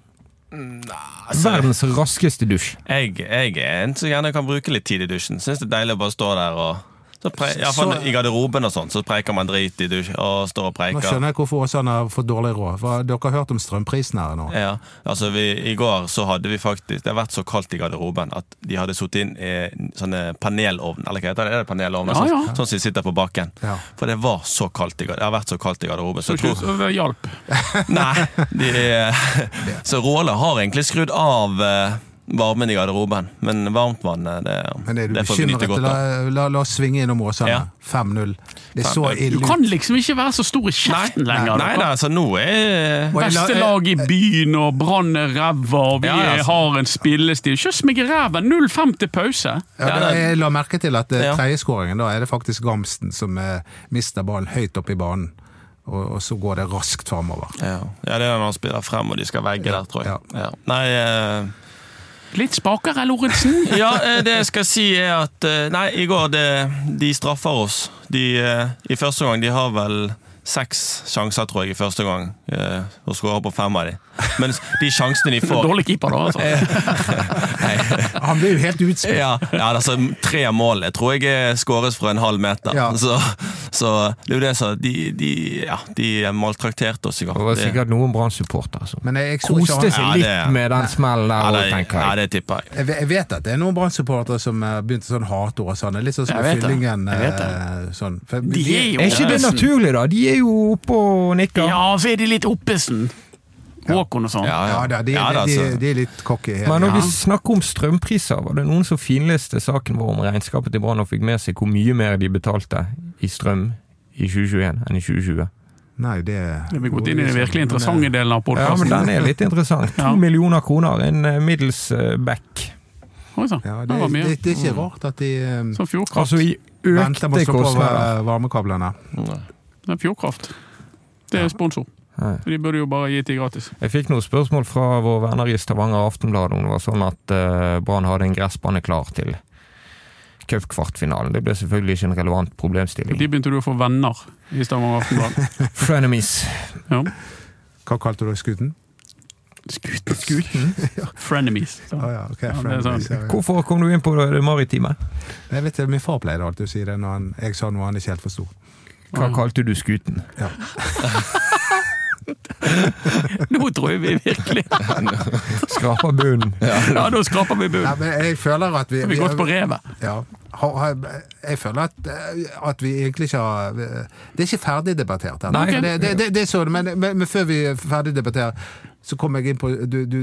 Altså, Verdens raskeste dusj. jeg, jeg er en som gjerne kan bruke litt tid i dusjen. Syns det er deilig å bare stå der og så pre, fall Så- I garderoben og sånn, så preiker man drit i dusj og står og preiker. Nå skjønner jeg hvorfor Åsane har fått dårlig råd. For dere har hørt om strømprisene her nå? Ja, altså vi, I går så hadde vi faktisk Det har vært så kaldt i garderoben at de hadde sittet inn i sånne panelovn. Eller hva heter det? Er det panelovn? Ja, ja. Sånn, sånn som de sitter på bakken. Ja. For det var så kaldt i, garderoben. det har vært så kaldt i garderoben. Så Så jeg ikke tror det hjalp. Nei. De, så Råle har egentlig skrudd av eh, varmen i garderoben, men varmt vann det, Men er du det får vi nyte bekymret? godt La, av. la, la oss svinge innom Åsane. Ja. 5-0. Det er så ille ut. Du kan liksom ikke være så stor i kjeften Nei, lenger. nei, nei, altså nå er Beste lag i byen, og Brann er ræva, og vi Ja, ja, altså. har en spillestil. Kjøss meg i ræven! 0-5 til pause. Ja, Ja, da, jeg la merke til at eh, Ja. tredjeskåringen, da er det faktisk Gamsten som eh, mister ballen høyt opp i banen. Og, og så går det raskt framover. ja. ja, det er når han spiller frem og de skal vegge der, tror jeg. Ja. Ja. Nei, eh, Litt spakere, Lorentzen. ja, eh, det jeg skal si er at eh, Nei, i går det, de straffer oss. De, eh, I første gang de har vel seks sjanser, tror jeg, i første gang. Eh, Og skåra på fem av dem Men de sjansene de får Dårlig keeper, da. altså. Han blir jo helt utspilt. ja, ja, altså Tre av målene tror jeg er skåres fra en halv meter. Ja. Så, så det er jo det som De, de, ja, de maltrakterte oss i går. Det var sikkert noen Brann-supportere som Men jeg, jeg koste seg seg Ja, litt det- med den smellen der, ja, det, tenker ja, jeg. det tipper jeg. Jeg vet- jeg vet at det er noen Brann-supportere som eh, begynte sånn hate sånn. Litt sånn som. Fyllingen. Eh, Sånn. For De er jo Er ikke det naturlig, da? De er jo oppe og nikker. Ja, så er de litt Oppesen. Håkon og sånn. Ja, Ja, da, de, Ja, da, de, altså. de, de er litt cocky. Men når vi snakker om strømpriser, var det noen som finleste saken vår om regnskapet til Brann og fikk med seg hvor mye mer de betalte i strøm i 2021 enn i 2020? Nei, det Vi har gått inn i den virkelig interessante delen av Ja, men den er litt interessant. To Ja. millioner kroner, en eh, middels eh, back. Oi sann, Ja, det, det, var det, mye. det er ikke rart at de Som Fjordkraft. Altså i venter å økte slå på kostnader. varmekablene. Det er Fjordkraft. Det er sponsor. Ja. De burde jo bare gitt de gratis. Jeg fikk noen spørsmål fra vår venner i Stavanger Aftenblad om det var sånn at uh, Brann hadde en gressbane klar til cupkvartfinalen. Det ble selvfølgelig ikke en relevant problemstilling. De begynte du å få venner i Stavanger Aftenblad. Frenemies. Ja. Hva kalte du skuten? Skuten. Skuten? Frenemies. Å ja, ok. Ja, det er friendly, sant. så- Hvorfor kom du inn på det maritime? Jeg vet, Min far pleide alltid å si det når han, jeg sa noe han ikke helt forsto. Hva kalte du skuten? Nå tror jeg vi virkelig Skraper bunnen. Ja, nå skraper vi Nei, bunnen. men jeg føler at vi, Har vi gått på revet? Ja. Jeg føler at, eh, at vi egentlig ikke har Det er ikke ferdigdebattert ennå. Det, det, det, det men, men, men før vi ferdigdebatterer, så kom jeg inn på du, du,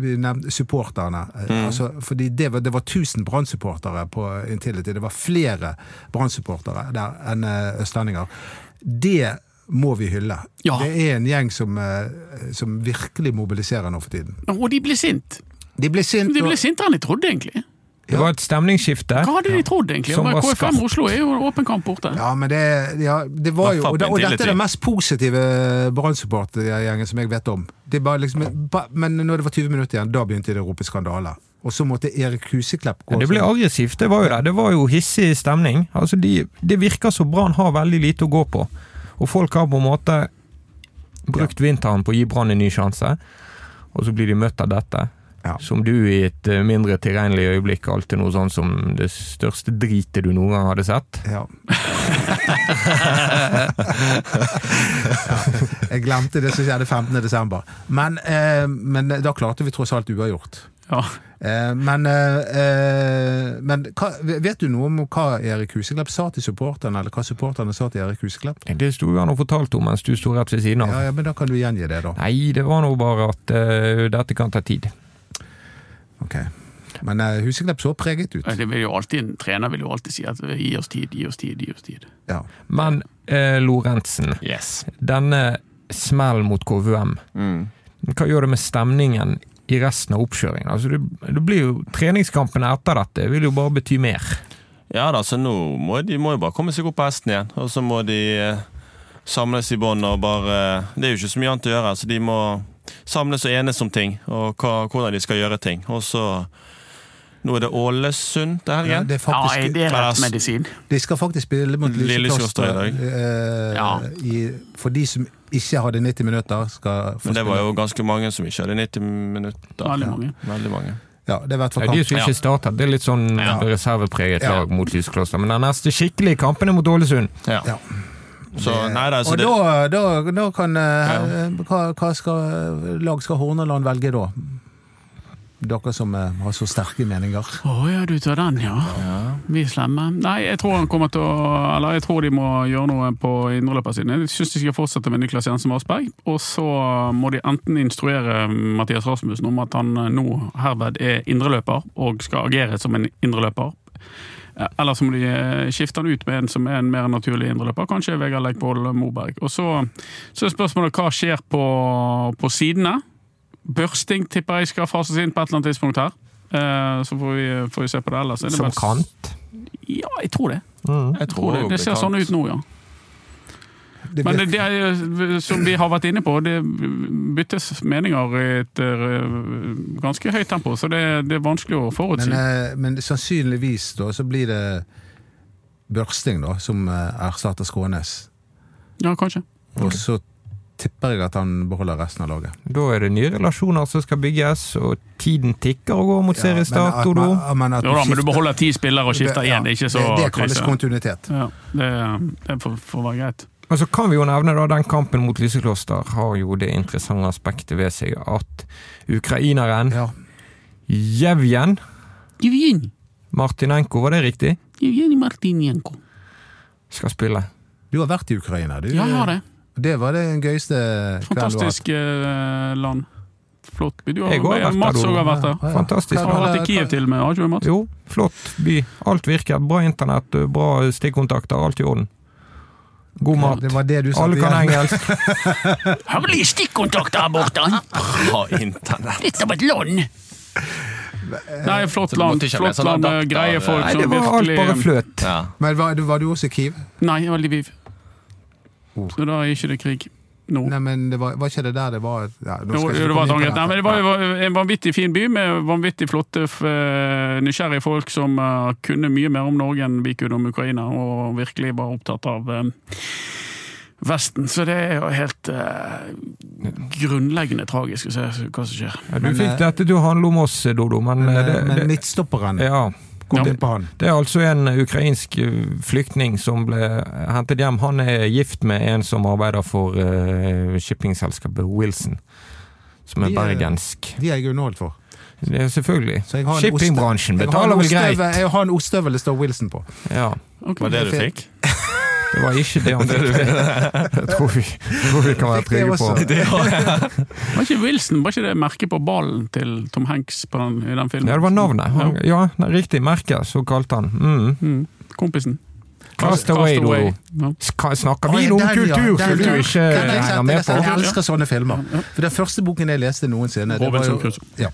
Vi nevnte supporterne. Mm. Altså, fordi det var, det var 1000 Brann-supportere på Intility. Det var flere Brann-supportere der enn eh, østlendinger. Det må vi hylle. Ja. Det er en gjeng som, eh, som virkelig mobiliserer nå for tiden. Og de ble sint. De ble sint, De ble sintere enn de trodde, egentlig. Det var et stemningsskifte. Hva hadde de trodd, egentlig? Som var KFM skarpt. Oslo er jo åpen kamp borte. Ja, men det, ja, det var jo Og, det, og dette er den mest positive Brann-supportergjengen som jeg vet om. Det bare liksom, men når det var 20 minutter igjen, da begynte de å rope skandale. Og så måtte Erik Huseklepp gå Ja, det ble aggressivt, det var jo det. Det var jo hissig stemning. Altså, de, det virker som Brann har veldig lite å gå på. Og folk har på en måte brukt vinteren på å gi Brann en ny sjanse, og så blir de møtt av dette. Ja. Som du i et eh, mindre tilregnelig øyeblikk kalte noe sånn som det største dritet du noen gang hadde sett. Ja. ja. Jeg glemte det som skjedde 15. desember. Men, eh, men da klarte vi tross alt uavgjort. Ja. Eh, men eh, eh, men hva, vet du noe om hva Erik Huseklepp sa til supporterne, eller hva supporterne sa til Erik Huseklepp? Det sto jo han og fortalte om mens du sto rett ved siden av. Ja, ja, men da kan du gjengi det, da. Nei, det var nå bare at uh, dette kan ta tid. Ok. Men uh, Huseklepp så preget ut. Det vil jo alltid, En trener vil jo alltid si at gi oss tid, gi oss tid, gi oss tid. Ja. Men eh, Lorentzen, Yes. denne smellen mot KVM, Mm. hva gjør det med stemningen i resten av oppkjøringen? Altså, det, det blir jo Treningskampene etter dette vil jo bare bety mer. Ja da, så nå må de må jo bare komme seg opp på hesten igjen. Og så må de eh, samles i bånd og bare Det er jo ikke så mye annet å gjøre, så de må samles og enes om ting, og hva, hvordan de skal gjøre ting. Og så Nå er det Ålesund til Ja, det er Ja, faktisk, er det rett medisin? De skal faktisk spille mot Lillekloster i dag. Eh, Ja. i, for de som ikke hadde 90 minutter, skal få Men det var jo ganske mange som ikke hadde 90 minutter. Veldig mange. Veldig mange. Ja, det er i hvert de som ikke startet, det er litt sånn Ja. reservepreget Ja. lag mot Lyskloster. Men den neste skikkelige kampen er mot Ålesund. Ja. Ja. Så nei da, så Og det, da, da, da kan eh, hva, hva skal lag skal Horneland velge da? Dere som eh, har så sterke meninger. Å ja, du tar den, ja. Vi er slemme. Nei, jeg tror han kommer til å Eller jeg tror de må gjøre noe på indreløpersiden. Jeg syns de skal fortsette med Niklas Jensen Vassberg. Og så må de enten instruere Mathias Rasmussen om at han nå herved er indreløper og skal agere som en indreløper. Eller så må de eh, skifte han ut med en som er en mer naturlig indreløper, kanskje Vegard Leikvoll Moberg. Og så, så er spørsmålet hva skjer på, på sidene. Børsting tipper jeg skal fases inn på et eller annet tidspunkt her. Eh, Så får vi, får vi se på det ellers. Er det Som kant. Ja, jeg tror det. Mm. jeg tror det. det ser sånn ut nå, ja. Det Men det, det er, som vi har vært inne på, det byttes meninger i et eh, ganske høyt tempo, så det, det er vanskelig å forutsi. men, eh, men sannsynligvis da, så blir det Børsting da, som erstatter Skånes. Ja, kanskje. Og så tipper jeg at han beholder resten av laget. Da er det nye relasjoner som skal bygges, og tiden tikker og går mot Ja, men at man- men at Jo da, men du beholder ti spillere og skifter Ja, én, det er ikke så Det, det kalles kontinuitet. Ja, det, det får, får være greit. Og så kan vi jo nevne da, den kampen mot Lysekloster har jo det interessante aspektet ved seg at ukraineren Ja. Jevjen Martinenko, var det riktig? Jevjen Martinenko. Skal spille. Du har vært i Ukraina, du. Ja, jeg har det. Det var det gøyeste kvelden du har hatt. Fantastisk eh, land. Flott by. Du har, Jeg har vært Mats òg har vært der. Ja, ja. Fantastisk. Har vært i Kiev til og med, har ikke du, Mats? Jo, flott by. Alt virker. Bra internett, bra stikkontakter, alt i orden. God mat. Det var det du sa Alle kan igjen. engelsk. Herlig stikkontakter her borte! Bra internett. Litt av et land! Nei, flott land, flott land greie folk Nei, det var alt bare fløt. Ja. Men var, var du også i Kiev? Nei, det var Lviv. Oh. Så da er ikke det krig nå. Nei, men det var, var ikke det der det var ja, nå skal jeg det var. Nei, men det var en vanvittig fin by med vanvittig flotte, eh, nysgjerrige folk som eh, kunne mye mer om Norge enn vi kunne om Ukraina, og virkelig var opptatt av eh, Vesten. Så det er jo helt eh, grunnleggende tragisk å se hva som skjer. Ja, du fikk dette til å handle om oss, Dodo, men, Men, det, men det, midtstopperen, ja, Ja. på han. det er altså en ukrainsk eh, flyktning som ble hentet hjem. Han er gift med en som arbeider for uh, shippingselskapet Wilson, som er De er- bergensk. De er jeg underholdt for. Det er selvfølgelig. Shippingbransjen jeg har en betaler vel greit. Jeg har en ostehøvel det står Wilson på. Ja, Okay. Var Det du fikk? det var ikke det han fikk. Det tror vi, tror vi kan være trygge på. det. Var ikke Wilson var ikke det merket på ballen til Tom Hanks på den, i den filmen? Ja, det var navnet. Han, ja, riktig merke, så kalte han. Mm. Mm. Kompisen. Cast away, Dodo. Ja. Snakker vi vi om kultur som du ikke jeg henger med på? jeg elsker sånne filmer. For Den første boken jeg leste noensinne det var Robinson Crusoe. ja,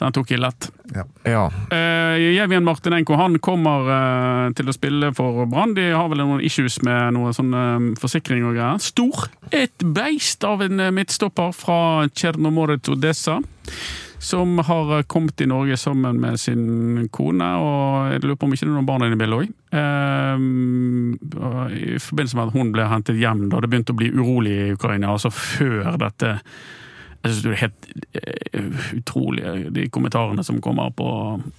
Den tok jeg lett. Ja. Uh, Jevjen Martinenko han kommer uh, til å spille for Brann. De har vel noen issues med noe sånn uh, forsikring og greier. Stor! Et beist av en eh, midtstopper fra Tsjernomorets Odessa. Som har eh, kommet til Norge sammen med sin kone, og jeg lurer på om ikke det er noen barn inne i bildet òg. I forbindelse med at hun ble hentet hjem da det begynte å bli urolig i Ukraina, altså før dette jeg synes det er helt eh, utrolig, de kommentarene som kommer på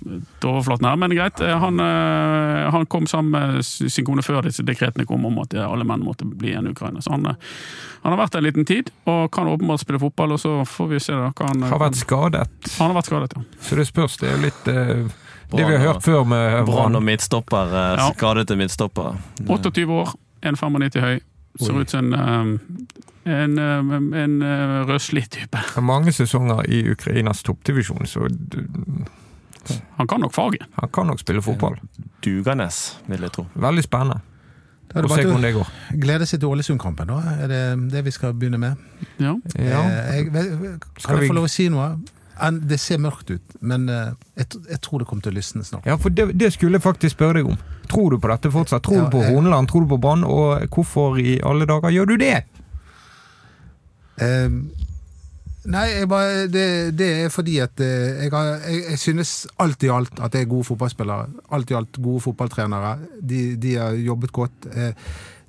til overflaten her. Men greit, eh, han, eh, han kom sammen med sin kone før disse dekretene kom om at alle menn måtte bli en ukrainer. Så han, eh, han har vært der en liten tid, og kan åpenbart spille fotball. Og så får vi se da hva han Har vært skadet, Han har vært skadet, ja. så det spørs. Det er litt eh, det vi har hørt før med Brann og midtstopper. eh, Skadete midtstopper. 28 år, 1,95 høy. Ser ut som en, eh, en, eh, en eh, røslig type. Det er mange sesonger i Ukrainas toppdivisjon, så Han kan nok faget. han kan nok spille fotball. Duganes, vil jeg tro. Veldig spennende. Da er det bare hvordan det går. å glede seg til Ålesund-kampen, da. Er det det vi skal begynne med? Ja. Ja. Eh, Jeg, kan jeg få lov å si noe? Det ser mørkt ut, men eh, jeg, jeg tror det kommer til å lysne snart. Ja, for det, det skulle jeg faktisk spørre deg om. Tror du på dette fortsatt? Tror Ja, du på Horneland? Tror du på Brann? Og hvorfor i alle dager gjør du det? Eh, nei, bare, det, det er fordi at eh, jeg, har, jeg, jeg synes alt i alt at det er gode fotballspillere. Alt i alt gode fotballtrenere. De, de har jobbet godt. Eh,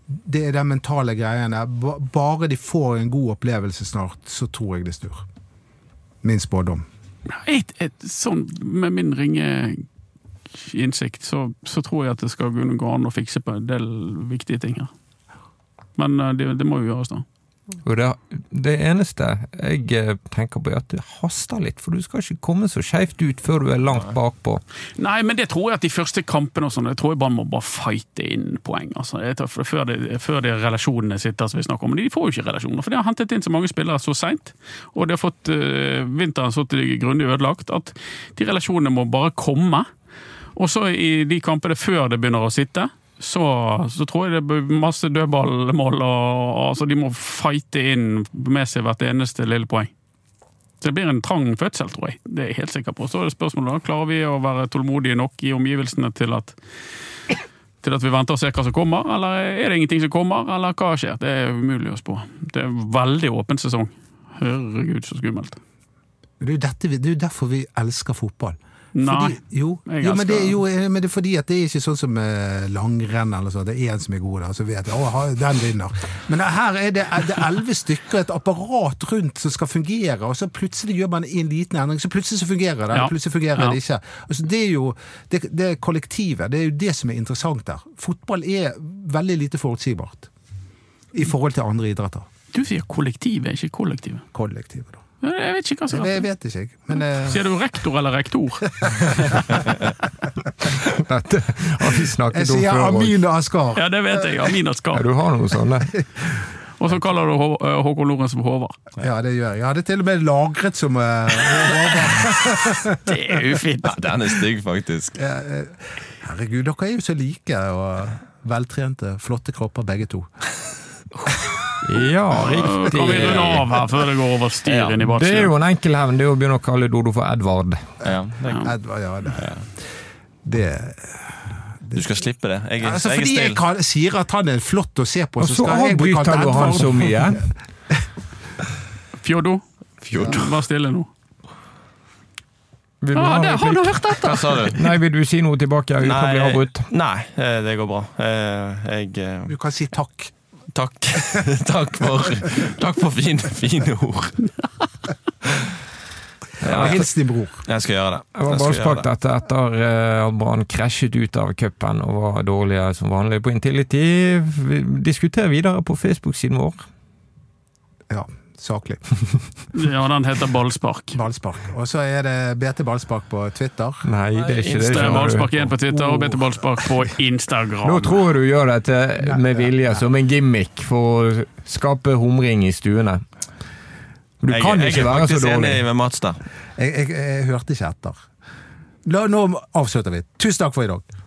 det er de mentale greiene. Bare de får en god opplevelse snart, så tror jeg det snur. Min spådom. Et, et, sånn, med min ringe innsikt, så, så tror jeg at det skal gå an å fikse på en del viktige ting her. Men eh, det, det må jo gjøres, da. Og det, det eneste jeg eh, tenker på, er at det haster litt. For du skal ikke komme så skeivt ut før du er langt bakpå. Nei, men det tror jeg at de første kampene og sånn, jeg tror jeg bare må bare fighte inn poeng. Altså. Før, det, før det relasjonene sitter, som vi snakker om. Men de får jo ikke relasjoner, for de har hentet inn så mange spillere så seint. Og de har fått uh, vinteren så grundig ødelagt at de relasjonene må bare komme. Og så i de kampene før det begynner å sitte, så, så tror jeg det blir masse dødballmål. Og, altså de må fighte inn med seg hvert eneste lille poeng. Så det blir en trang fødsel, tror jeg. Det er jeg helt sikker på. Så er det spørsmålet da, klarer vi å være tålmodige nok i omgivelsene til at til at vi venter og ser hva som kommer, eller er det ingenting som kommer, eller hva skjer? Det er umulig å spå. Det er veldig åpen sesong. Herregud, så skummelt. Er det er jo derfor vi elsker fotball. Nei. Fordi, jo, jo, men det, jo, eh, men det er fordi at det er ikke sånn som eh, langrenn eller sånn. Det er én som er god der, så vet jeg, å, den vinner. Men her er det elleve stykker, et apparat rundt som skal fungere, og så plutselig gjør man en liten endring, så plutselig så fungerer det, Ja. plutselig fungerer Ja. det ikke. Altså, det er jo det, det er kollektivet, det er jo det som er interessant der. Fotball er veldig lite forutsigbart i forhold til andre idretter. Du sier kollektivet, ikke kollektivet. Kollektivet, da. Jeg vet ikke hva som Det er rett. vet ikke jeg, men eh, Sier du rektor eller rektor? Dette har vi snakket om før. Jeg sier Amin Askar. Ja, det vet jeg. Amin Ja, du har noe sånne. Og så kaller du Hå- eh, Håkon Lorentzen for Håvard. Ja, det gjør jeg. Jeg hadde til og med lagret som Håvard. Det er ufint. Ja, den er stygg, faktisk. Ja, Herregud, dere er jo så like og veltrente, flotte kropper begge to. Ja, Kan vi runde riktig. av her før det går over styr Ja, inn i Det er jo en enkel hevn, det er å begynne å kalle Dodo for Edvard. Ja, Edvard, ja, det, det du skal slippe det. Jeg, altså, jeg Fordi jeg kan, sier at han er flott å se på, Og så så skal jeg bli kalt avbryter du han Edvard. så mye. Fjoddo, Fjord. vær stille nå. Vil ha det, har du hørt etter! Hva sa du? Nei, vil du si noe tilbake avbrutt? nei, eh, det går bra. Jeg, Jeg eh, Du kan si takk. Takk. Takk for, takk for fine, fine ord. Ja, hils din bror. Jeg skal gjøre det. Jeg var ballspark dette etter eh, at Brann krasjet ut av cupen og var dårlige som vanlig på Intility. Vi diskuter videre på Facebook-siden vår. Ja, saklig. Ja, den heter Ballspark. Ballspark. Og så er det BT Ballspark på Twitter. Nei, det er ikke det. Det er. Ballspark 1 på Twitter og BT Ballspark på Instagram. Nå tror jeg du gjør dette med vilje, som en gimmick for å skape humring i stuene. Du Jeg, kan ikke er være så faktisk dårlig. enig med Mats der. Jeg, jeg, jeg hørte ikke etter. La, nå avslutter vi. Tusen takk for i dag.